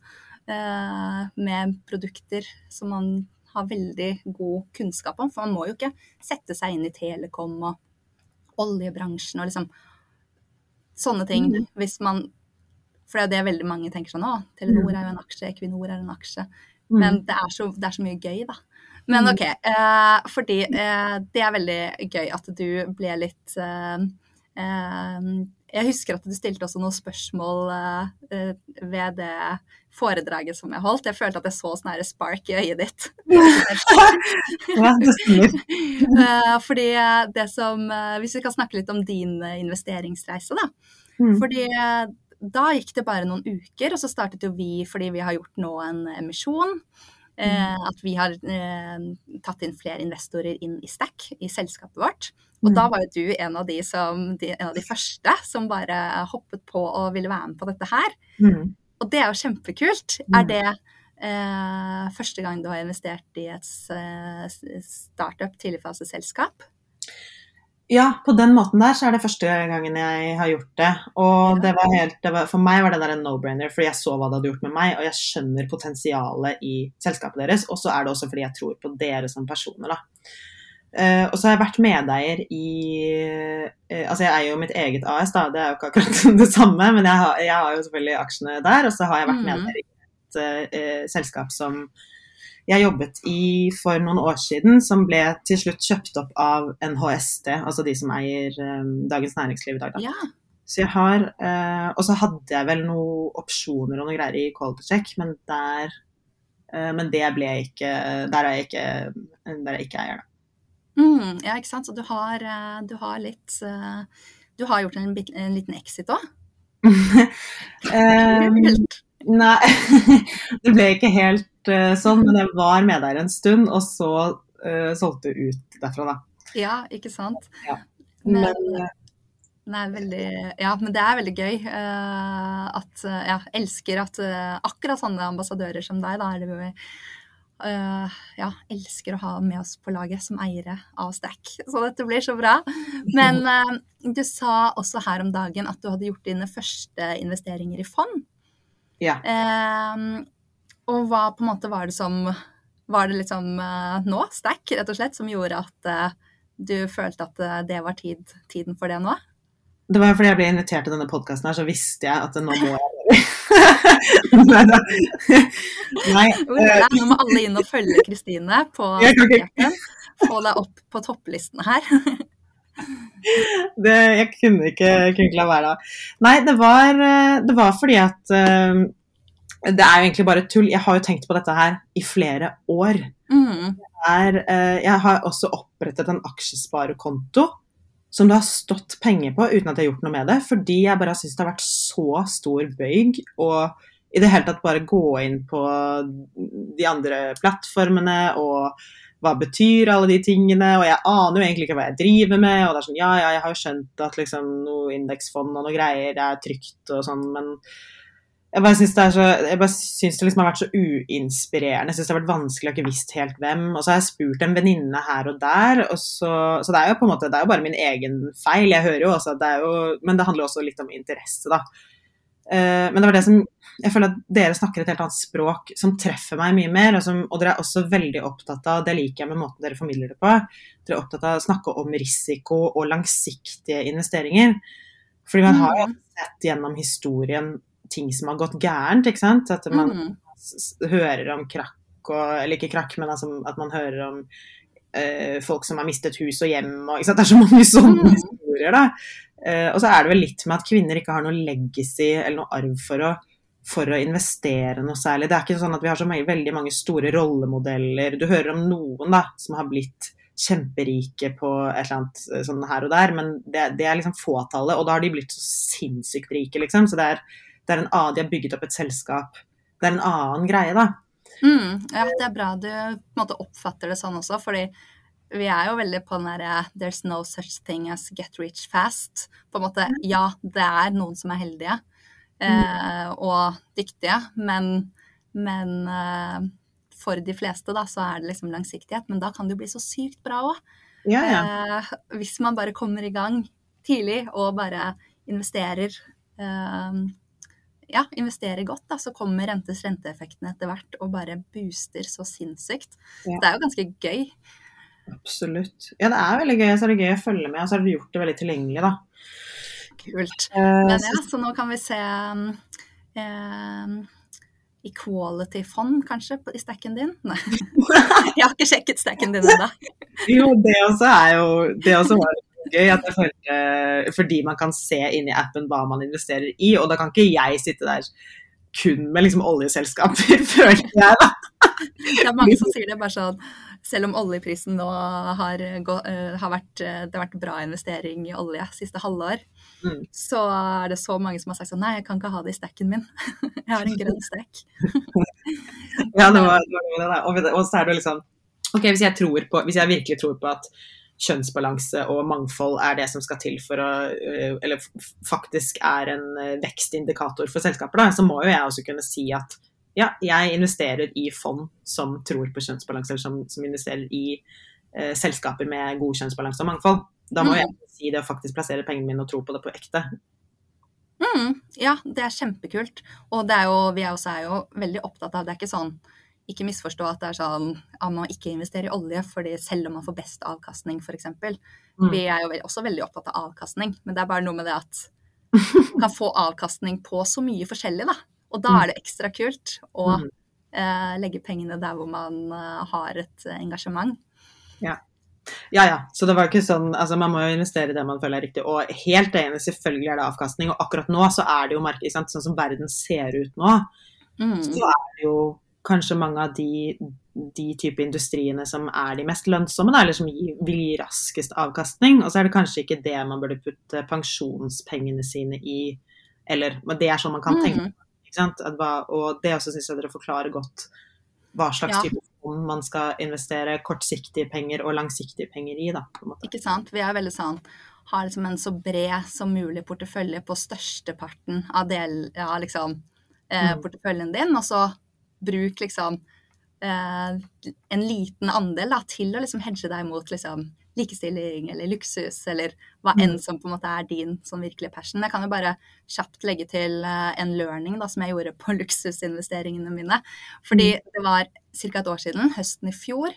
Eh, med produkter som man har veldig god kunnskap om. For man må jo ikke sette seg inn i Telekom og oljebransjen og liksom sånne ting. Hvis man For det er jo det veldig mange tenker sånn Å, Telenor er jo en aksje, Equinor er en aksje. Mm. Men det er, så, det er så mye gøy, da. Men OK. Eh, fordi eh, det er veldig gøy at du ble litt eh, eh, Jeg husker at du stilte også noen spørsmål eh, ved det foredraget som jeg holdt. Jeg følte at jeg så sånn spark i øyet ditt. Ja, det stemmer. Eh, fordi det som Hvis vi kan snakke litt om din investeringsreise, da. Mm. Fordi da gikk det bare noen uker, og så startet jo vi, fordi vi har gjort nå en emisjon, eh, at vi har eh, tatt inn flere investorer inn i Stack, i selskapet vårt. Og Mm. da var jo du en av de, som, de, en av de første som bare hoppet på og ville være med på dette her. Mm. Og det er jo kjempekult. Mm. Er det eh, første gang du har investert i et eh, startup, tidligfaseselskap? Ja, på den måten der så er det første gangen jeg har gjort det. Og det var helt, det var, for meg var det der en no-brainer, fordi jeg så hva det hadde gjort med meg, og jeg skjønner potensialet i selskapet deres. Og så er det også fordi jeg tror på dere som personer, da. Uh, og så har jeg vært medeier i uh, Altså jeg eier jo mitt eget AS, da. Det er jo ikke akkurat det samme, men jeg har, jeg har jo selvfølgelig aksjene der. Og så har jeg vært mm. medeier i et uh, selskap som jeg jobbet i for noen år siden, som ble til slutt kjøpt opp av NHST, altså de som eier um, Dagens Næringsliv i dag. Da. Ja. Så jeg har uh, Og så hadde jeg vel noen opsjoner og noe greier i Quality Check, men der uh, Men det ble ikke Der er jeg ikke, der er jeg ikke eier, da. Mm, ja, ikke sant. Så du har, uh, du har litt Du har gjort en, bit, en liten exit òg? um, nei, det ble ikke helt uh, sånn, men jeg var med der en stund, og så uh, solgte ut derfra, da. Ja, ikke sant. Ja. Men, Men, uh, nei, veldig, ja, men det er veldig gøy uh, at uh, Jeg elsker at uh, akkurat sånne ambassadører som deg, da er det jo ja, elsker å ha med oss på laget som eiere av Stack. Så dette blir så bra. Men du sa også her om dagen at du hadde gjort dine første investeringer i fond. ja. Og hva på en måte var det som Var det liksom nå, Stack, rett og slett, som gjorde at du følte at det var tid, tiden for det nå? Det var fordi jeg ble invitert til denne podkasten her, så visste jeg at nå må jeg Nei da. Nei. Nå må alle inn og følge Kristine på Stack-appen. Få deg opp på topplisten her. det, jeg kunne ikke, kunne ikke la være da. Nei, det var, det var fordi at uh, Det er jo egentlig bare tull. Jeg har jo tenkt på dette her i flere år. Mm. Er, uh, jeg har også opprettet en aksjesparekonto som det har stått penger på uten at jeg har gjort noe med det. Fordi jeg bare syns det har vært så stor bøyg å i det hele tatt bare gå inn på de andre plattformene og hva betyr alle de tingene, og jeg aner jo egentlig ikke hva jeg driver med. Og det er sånn, ja, ja, jeg har jo skjønt at liksom noe indeksfond og noe greier er trygt og sånn, men jeg bare syns det, så, jeg bare syns det liksom har vært så uinspirerende. Jeg syns det har vært vanskelig å ikke visst helt hvem. Og så har jeg spurt en venninne her og der, og så, så det er jo på en måte, det er jo bare min egen feil. Jeg hører jo også at det er jo Men det handler også litt om interesse, da. Uh, men det var det som Jeg føler at dere snakker et helt annet språk som treffer meg mye mer. Og, som, og dere er også veldig opptatt av, det liker jeg med måten dere formidler det på, dere er opptatt av å snakke om risiko og langsiktige investeringer. Fordi man har jo sett gjennom historien ting som har gått gærent, ikke sant. At man Mm. hører om krakk og Eller ikke krakk, men altså at man hører om uh, folk som har mistet hus og hjem og ikke sant? Det er så mange sånne Mm. historier, da. Uh, og så er det vel litt med at kvinner ikke har noe legacy eller noe arv for å for å investere noe særlig. Det er ikke sånn at vi har så mange, veldig mange store rollemodeller. Du hører om noen da, som har blitt kjemperike på et eller annet eh, sånn her og der, men det, det er liksom fåtallet, og da har de blitt så sinnssykt rike, liksom. Så det er, det er en annen, de har bygget opp et selskap. Det er en annen greie, da. Mm, ja, det er bra du måte oppfatter det sånn også, fordi vi er jo veldig på den derre 'there's no such thing as get rich fast'. På en måte, ja, det er noen som er heldige eh, og dyktige, men, men eh, for de fleste da, så er det liksom langsiktighet. Men da kan det jo bli så sykt bra òg. Ja, ja. Eh, hvis man bare kommer i gang tidlig og bare investerer eh, ja, investerer godt, da, så kommer rentes renteeffektene etter hvert og bare booster så sinnssykt. Ja. Det er jo ganske gøy. Absolutt. Ja, det er veldig gøy. Så er det gøy å følge med, og så har dere gjort det veldig tilgjengelig, da. Kult. Eh, Men ja, så nå kan vi se um, eh, equality-fond, kanskje, i stacken din? Nei. Jeg har ikke sjekket stacken din ennå. Jo, det også er jo Det også var litt gøy. At jeg følte, fordi man kan se inni appen hva man investerer i, og da kan ikke jeg sitte der kun med liksom oljeselskaper, føler jeg. da. Det er mange som sier det bare sånn Selv om oljeprisen nå har, eh, har vært eh, Det har vært bra investering i olje siste halvår, Mm. så er det så mange som har sagt sånn Nei, jeg kan ikke ha det i stacken min. Jeg har en grønn stekk. Ja, det var, det var det. Og, og så er det liksom Ok, hvis jeg, tror på, hvis jeg virkelig tror på at kjønnsbalanse og mangfold er det som skal til for å øh, Eller faktisk er en øh, vekstindikator for selskaper, da, så må jo jeg også kunne si at ja, jeg investerer i fond som tror på kjønnsbalanse, eller som, som investerer i eh, selskaper med god kjønnsbalanse og mangfold. Da må mm. jeg si det og faktisk plassere pengene mine og tro på det på ekte. Mm, ja, det er kjempekult. Og det er jo, vi er også er jo veldig opptatt av Det er ikke sånn ikke misforstå at det er sånn at man ikke investerer i olje fordi selv om man får best avkastning, f.eks. Mm. Vi er jo også veldig opptatt av avkastning, men det er bare noe med det at man kan få avkastning på så mye forskjellig, da. Og da Mm. er det ekstra kult å Mm. eh, legge pengene der hvor man eh, har et eh, engasjement. Ja. Ja ja, så det var ikke sånn Altså man må jo investere i det man føler er riktig. Og helt enig, selvfølgelig er det avkastning. Og akkurat nå så er det jo marked. Sånn som verden ser ut nå, Mm. så er det jo kanskje mange av de, de type industriene som er de mest lønnsomme, da, eller som gir, vil gi raskest avkastning. Og så er det kanskje ikke det man burde putte pensjonspengene sine i, eller Men det er sånn man kan tenke. Mm. Sant? At hva, og det også syns jeg dere forklarer godt hva slags Ja. type fond man skal investere kortsiktige penger og langsiktige penger i. Da. Ikke sant? Vi er veldig sånn har liksom en så bred som mulig portefølje på størsteparten av del, ja, liksom, eh, Mm. porteføljen din, og så bruk liksom eh, en liten andel da, til å liksom hedge deg mot liksom, likestilling eller luksus, eller hva Mm. enn som på en måte er din sånn virkelige passion. Jeg kan jo bare kjapt legge til eh, en learning da, som jeg gjorde på luksusinvesteringene mine. Fordi det var ca. et år siden, høsten i fjor,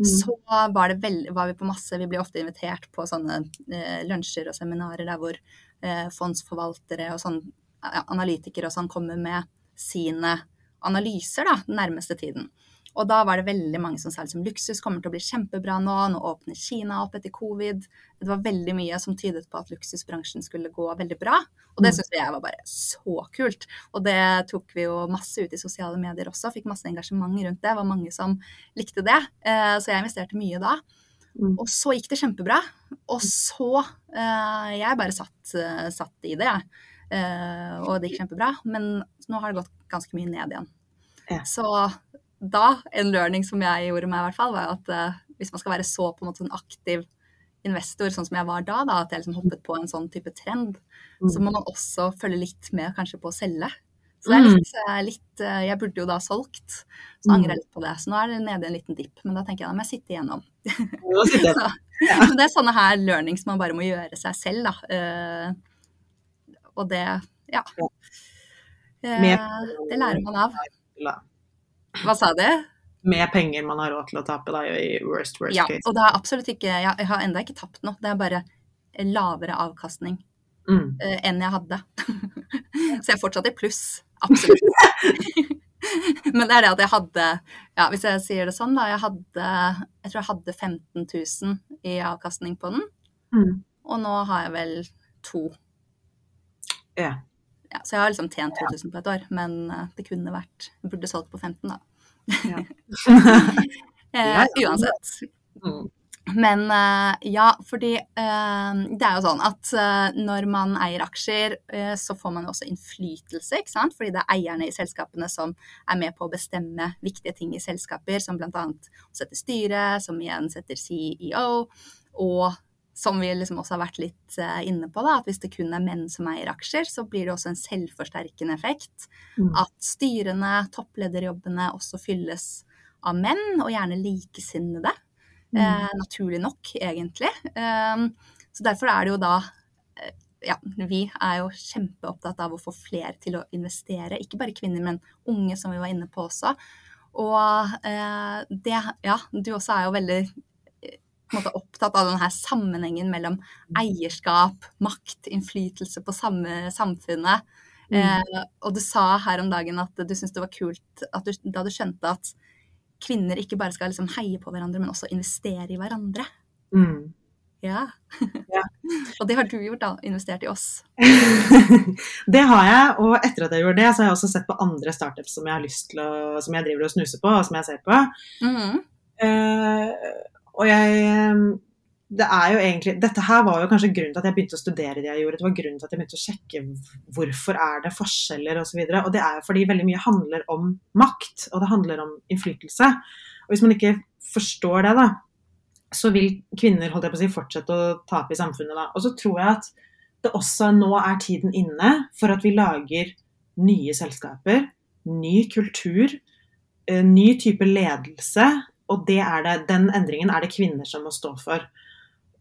Mm. så var, det veld, var vi på masse Vi blir ofte invitert på sånne eh, lunsjer og seminarer der hvor eh, fondsforvaltere og sånn analytikere og sånn kommer med sine analyser da, den nærmeste tiden. Og da var det veldig mange som sa liksom luksus kommer til å bli kjempebra nå, nå åpner Kina opp etter covid. Det var veldig mye som tydet på at luksusbransjen skulle gå veldig bra. Og det Mm. syntes jeg var bare så kult. Og det tok vi jo masse ut i sosiale medier også, fikk masse engasjement rundt det. Det var mange som likte det. Eh, Så jeg investerte mye da. Mm. Og så gikk det kjempebra. Og så eh, Jeg bare satt, eh, satt i det, jeg. Eh, og det gikk kjempebra. Men nå har det gått ganske mye ned igjen. Ja. Så da, en learning som jeg gjorde meg, i hvert fall, var at eh, hvis man skal være så på en måte en aktiv investor, sånn som jeg var da, da at jeg liksom hoppet på en sånn type trend, så må man også følge litt med kanskje på å selge. Så det er litt, eh, litt Jeg burde jo da solgt, så Mm. angrer jeg litt på det. Så nå er det nede i en liten dipp, men da tenker jeg da må jeg sitte igjennom. Jeg Så, det er sånne her learnings man bare må gjøre seg selv, da. Og det, ja. Eh, det lærer man av. Hva sa du? Med penger man har råd til å tape, da, i worst, worst Ja, case. og det er absolutt ikke Jeg, jeg har enda ikke tapt noe. Det er bare lavere avkastning Mm. eh, enn jeg hadde. Så jeg er fortsatt i pluss. Absolutt. Men det er det at jeg hadde Ja, hvis jeg sier det sånn, da. Jeg hadde Jeg tror jeg hadde 15 000 i avkastning på den. Mm. Og nå har jeg vel to. Ja. Ja, så jeg har liksom tjent 2000 på et år, men eh, det kunne vært Jeg burde solgt på 15, da. Ja. Eh, uansett. Mm. Men eh, ja, fordi eh, det er jo sånn at eh, når man eier aksjer, eh, så får man jo også innflytelse, ikke sant? Fordi det er eierne i selskapene som er med på å bestemme viktige ting i selskaper, som bl.a. setter styre, som igjen setter CEO, og som vi liksom også har vært litt eh, inne på, da, at hvis det kun er menn som eier aksjer, så blir det også en selvforsterkende effekt. Mm. At styrene, topplederjobbene også fylles av menn, og gjerne likesinnede. Eh, naturlig nok, egentlig. Um, så derfor er det jo da eh, Ja, vi er jo kjempeopptatt av å få flere til å investere. Ikke bare kvinner, men unge, som vi var inne på også. Og eh, det Ja, du også er jo veldig måte opptatt av denne sammenhengen mellom eierskap, makt, innflytelse på samme samfunnet. Eh, og du sa her om dagen at du syntes det var kult at du, da du skjønte at kvinner ikke bare skal liksom heie på hverandre, men også investere i hverandre. Mm. Ja. Ja. og det har du gjort, da. Investert i oss. det har jeg, og etter at jeg gjorde det, så har jeg også sett på andre startups som jeg har lyst til å, som jeg driver og snuser på, og som jeg ser på. Mhm. Eh, og jeg det er jo egentlig, Dette her var jo kanskje grunnen til at jeg begynte å studere det jeg gjorde. Det var grunnen til at jeg begynte å sjekke hvorfor er det forskjeller osv. Og, så og det er jo fordi veldig mye handler om makt, og det handler om innflytelse. Og hvis man ikke forstår det, da, så vil kvinner holdt jeg på å si, fortsette å tape i samfunnet. da. Og så tror jeg at det også nå er tiden inne for at vi lager nye selskaper, ny kultur, eh, ny type ledelse. Og det er det, den endringen er det kvinner som må stå for.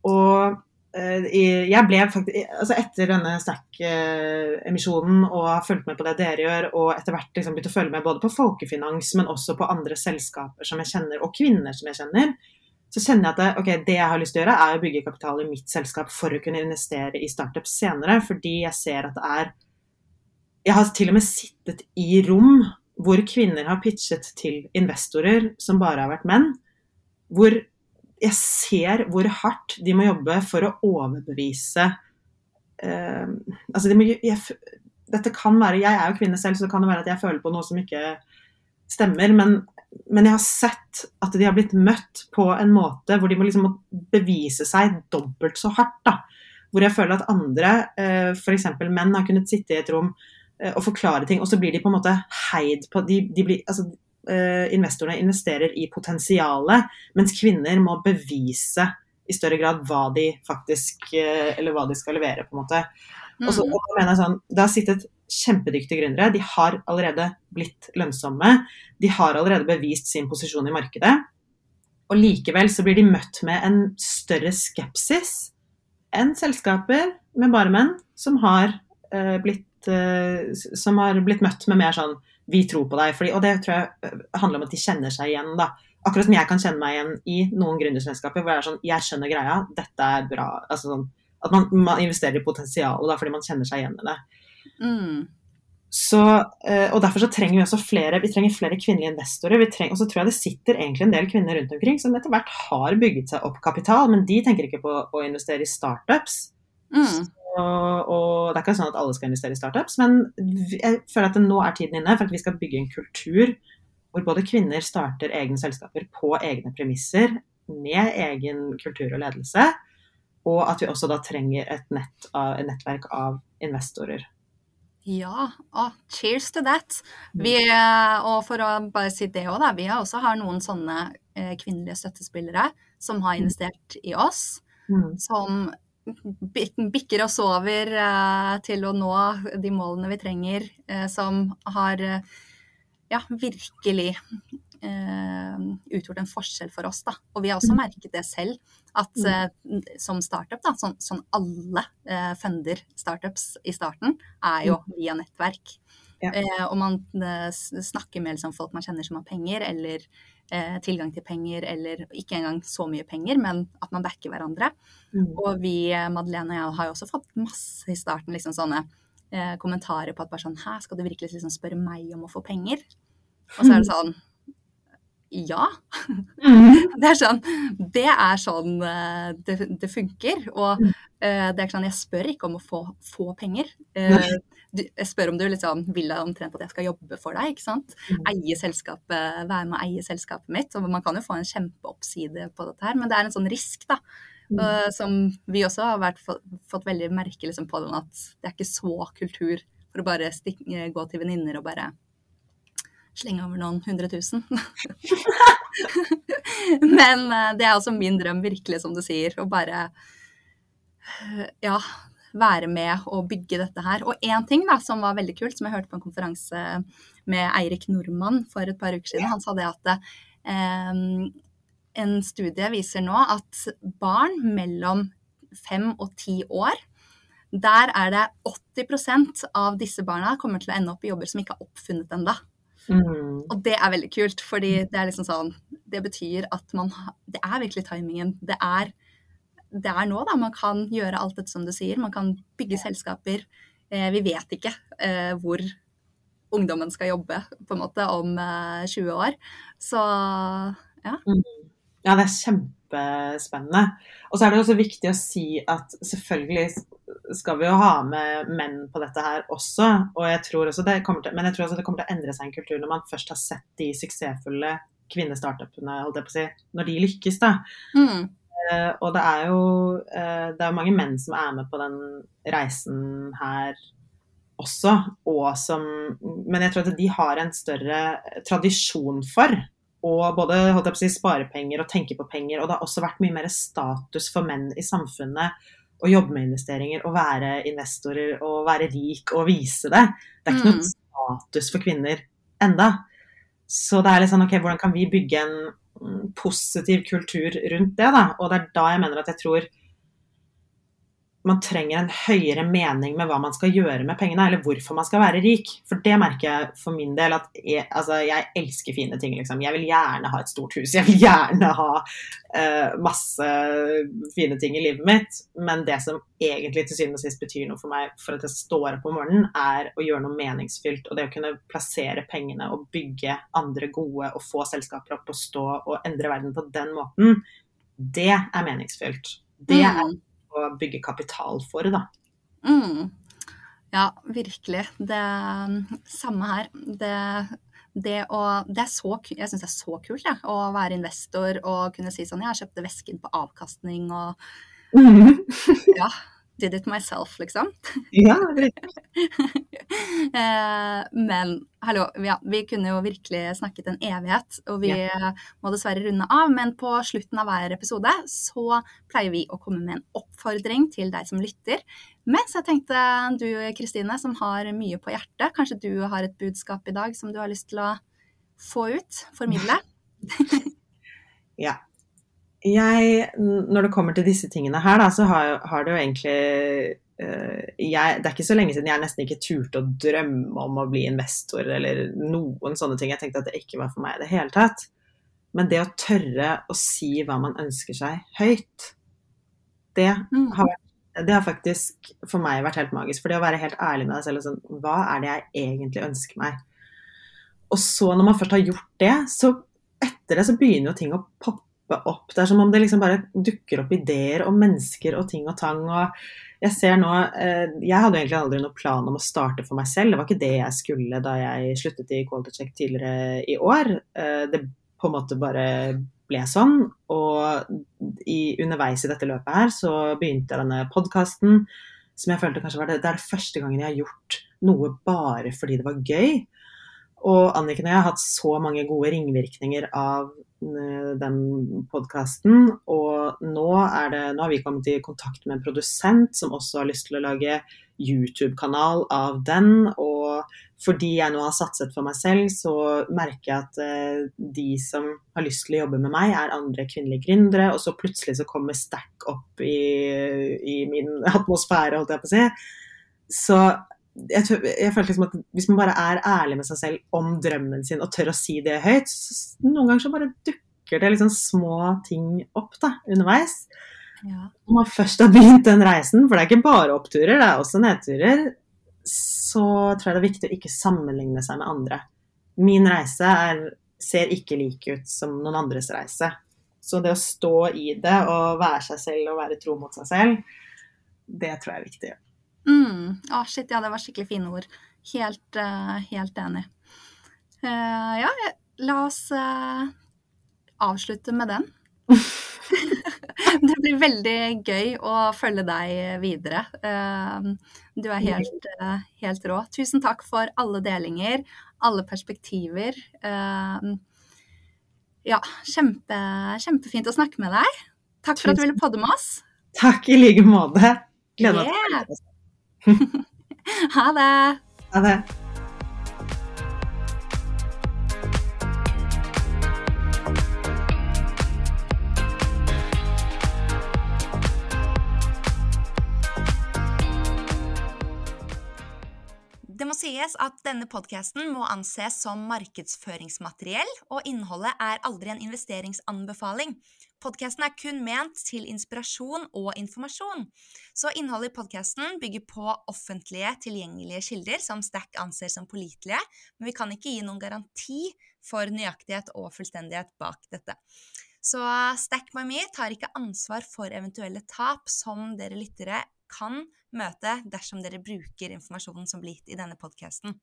Og eh, jeg ble faktisk altså Etter denne Stack-emisjonen og har fulgt med på det dere gjør, og etter hvert liksom begynt å følge med både på folkefinans, men også på andre selskaper som jeg kjenner, og kvinner som jeg kjenner, så kjenner jeg at det, okay, det jeg har lyst til å gjøre, er å bygge kapital i mitt selskap for å kunne investere i startups senere, fordi jeg ser at det er Jeg har til og med sittet i rom hvor kvinner har pitchet til investorer som bare har vært menn, hvor jeg ser hvor hardt de må jobbe for å overbevise eh, altså de må, jeg, Dette kan være Jeg er jo kvinne selv, så det kan det være at jeg føler på noe som ikke stemmer. Men, men jeg har sett at de har blitt møtt på en måte hvor de må liksom bevise seg dobbelt så hardt. da hvor jeg føler at andre, eh, f.eks. menn, har kunnet sitte i et rom og forklare ting, og så blir de på en måte heid på de, de blir, altså, eh, Investorene investerer i potensialet, mens kvinner må bevise i større grad hva de faktisk Eller hva de skal levere, på en måte. Og så, Mm. og mener jeg sånn, Det har sittet kjempedyktige gründere. De har allerede blitt lønnsomme. De har allerede bevist sin posisjon i markedet. Og likevel så blir de møtt med en større skepsis enn selskaper med bare menn som har, eh, blitt, eh, som har blitt møtt med mer sånn Vi tror på deg. Fordi, og det tror jeg eh, handler om at de kjenner seg igjen, da. Akkurat som jeg kan kjenne meg igjen i noen gründerselskaper hvor jeg er sånn Jeg skjønner greia, dette er bra. Altså sånn at man, man investerer i potensialet da, fordi man kjenner seg igjen i det. Mm. Så, eh, og Derfor så trenger vi også flere vi trenger flere kvinnelige investorer. Vi trenger, og så tror jeg det sitter egentlig en del kvinner rundt omkring som etter hvert har bygget seg opp kapital, men de tenker ikke på å investere i startups. Mm. Og, og det er ikke sånn at alle skal investere i startups, men jeg føler at nå er tiden inne for at vi skal bygge en kultur hvor både kvinner starter egne selskaper på egne premisser, med egen kultur og ledelse, og at vi også da trenger et, nett av, et nettverk av investorer. Ja, oh, cheers to that. Vi, eh, og for å bare si det òg. Vi har også har noen sånne eh, kvinnelige støttespillere som har investert i oss. Mm. Som bikker oss over eh, til å nå de målene vi trenger. Eh, som har eh, ja, virkelig utgjort en forskjell for oss. Da. Og vi har også merket det selv, at eh, som startup, da, sånn, sånn alle eh, funder startups i starten, er jo via nettverk. Ja. Og man snakker med liksom, folk man kjenner som har penger, eller tilgang til penger, eller ikke engang så mye penger, men at man backer hverandre. Mm. Og vi, eh, Madeleine og jeg, har jo også fått masse i starten liksom sånne eh, kommentarer på at bare sånn Hæ, skal du virkelig liksom spørre meg om å få penger? Og så er det sånn Ja. Mm. Det er sånn, det er sånn eh, det, det funker. Og uh, det er ikke sånn, jeg spør ikke om å få, få penger. Uh, du, jeg spør om du liksom vil omtrent at jeg skal jobbe for deg. ikke sant? Mm. Eie selskapet, Være med å eie selskapet mitt. og Man kan jo få en kjempeoppside på dette her, men det er en sånn risk, da. Eh, som vi også har vært, fått, fått veldig merke liksom, på den, at det er ikke så kultur for å bare stikke, gå til venninner og bare slenge over noen hundre tusen. Men eh, det er også min drøm, virkelig, som du sier, å bare eh, ja, være med og bygge dette her. Og én ting da, som var veldig kult, som jeg hørte på en konferanse med Eirik Nordmann for et par uker siden, han sa det at eh, en studie viser nå at barn mellom fem og ti år der er det 80% av disse barna kommer til å ende opp i jobber som ikke er oppfunnet ennå. Mm. Og det er veldig kult, fordi det er liksom sånn Det betyr at man Det er virkelig timingen. Det er, det er nå, da. Man kan gjøre alt dette som du sier. Man kan bygge selskaper. Eh, vi vet ikke eh, hvor ungdommen skal jobbe, på en måte, om eh, 20 år. Så Ja, det er kjempespennende. Og så er det også viktig å si at selvfølgelig skal vi jo ha med menn på dette her også. Og jeg tror også det kommer til, men jeg tror også det kommer til å endre seg en kultur når man først har sett de suksessfulle kvinnestartupene, holdt jeg på å si, når de lykkes, da. mm, Uh, og det er jo uh, det er mange menn som er med på den reisen her også, og som Men jeg tror at de har en større tradisjon for å både holdt jeg på å si, sparepenger og tenke på penger. Og det har også vært mye mer status for menn i samfunnet å jobbe med investeringer og være investorer og være rik og vise det. Det er ikke Mm. noe status for kvinner enda. Så det er litt sånn, ok, hvordan kan vi bygge en mm, positiv kultur rundt det, da? Og det er da jeg mener at jeg tror man trenger en høyere mening med hva man skal gjøre med pengene, eller hvorfor man skal være rik. For det merker jeg for min del at jeg, altså, jeg elsker fine ting, liksom. Jeg vil gjerne ha et stort hus, jeg vil gjerne ha uh, masse fine ting i livet mitt. Men det som egentlig til syvende og sist betyr noe for meg for at jeg står opp om morgenen, er å gjøre noe meningsfylt. Og det å kunne plassere pengene og bygge andre gode og få selskaper opp og stå og endre verden på den måten, det er meningsfylt. Det er Mm. Å bygge kapital for, da. Mm. Ja, virkelig. Det samme her. Det, det, å, det er så, jeg syns det er så kult ja, å være investor og kunne si sånn Jeg kjøpte vesken på avkastning og ja, did it myself, liksom. Ja, Eh, Men hallo, ja, vi kunne jo virkelig snakket en evighet, og vi må dessverre runde av. Men på slutten av hver episode så pleier vi å komme med en oppfordring til deg som lytter. Mens jeg tenkte du Kristine, som har mye på hjertet, kanskje du har et budskap i dag som du har lyst til å få ut, formidle? ja. Jeg, når det kommer til disse tingene her, da, så har, har det jo egentlig eh, jeg, Det er ikke så lenge siden jeg nesten ikke turte å drømme om å bli investor eller noen sånne ting. Jeg tenkte at det ikke var for meg i det hele tatt. Men det å tørre å si hva man ønsker seg høyt, det Mm. har, det har faktisk for meg vært helt magisk. For det å være helt ærlig med deg selv og sånn Hva er det jeg egentlig ønsker meg? Og så, når man først har gjort det, så etter det så begynner jo ting å poppe opp. Det er som om det liksom bare dukker opp ideer og mennesker og ting og tang. og jeg ser nå, eh, jeg hadde egentlig aldri noen plan om å starte for meg selv. Det var ikke det jeg skulle da jeg sluttet i Quality Check tidligere i år. Eh, det på en måte bare ble sånn. Og i, underveis i dette løpet her så begynte denne podkasten som jeg følte kanskje var det, det er det første gangen jeg har gjort noe bare fordi det var gøy. Og Anniken og jeg har hatt så mange gode ringvirkninger av den podkasten. Og nå, er det, nå har vi kommet i kontakt med en produsent som også har lyst til å lage YouTube-kanal av den. Og fordi jeg nå har satset for meg selv, så merker jeg at eh, de som har lyst til å jobbe med meg, er andre kvinnelige gründere. Og så plutselig så kommer Stack opp i, i min atmosfære, holdt jeg på å si. Så jeg, tør, jeg følte liksom at hvis man bare er ærlig med seg selv om drømmen sin og tør å si det høyt, så noen ganger så bare dukker det liksom små ting opp da, underveis. Ja. Når man først har begynt den reisen, for det er ikke bare oppturer, det er også nedturer, så tror jeg det er viktig å ikke sammenligne seg med andre. Min reise er, ser ikke lik ut som noen andres reise. Så det å stå i det og være seg selv og være tro mot seg selv, det tror jeg er viktig. Mm. Å, shit, ja, det var skikkelig fine ord. Helt, uh, helt enig. Uh, ja, la oss uh, avslutte med den. det blir veldig gøy å følge deg videre. Du er helt, helt rå. Tusen takk for alle delinger, alle perspektiver. Ja, kjempe, kjempefint å snakke med deg. Takk for at du ville podde med oss. Takk i like måte. Gleder meg til å Yeah. Ha det! Ha det. Det må sies at denne podkasten må anses som markedsføringsmateriell, og innholdet er aldri en investeringsanbefaling. Podkasten er kun ment til inspirasjon og informasjon. Så innholdet i podkasten bygger på offentlige, tilgjengelige kilder som Stack anser som pålitelige, men vi kan ikke gi noen garanti for nøyaktighet og fullstendighet bak dette. Så Stack by me tar ikke ansvar for eventuelle tap som dere lyttere kan møte dersom dere bruker informasjonen som blir gitt i denne podkasten.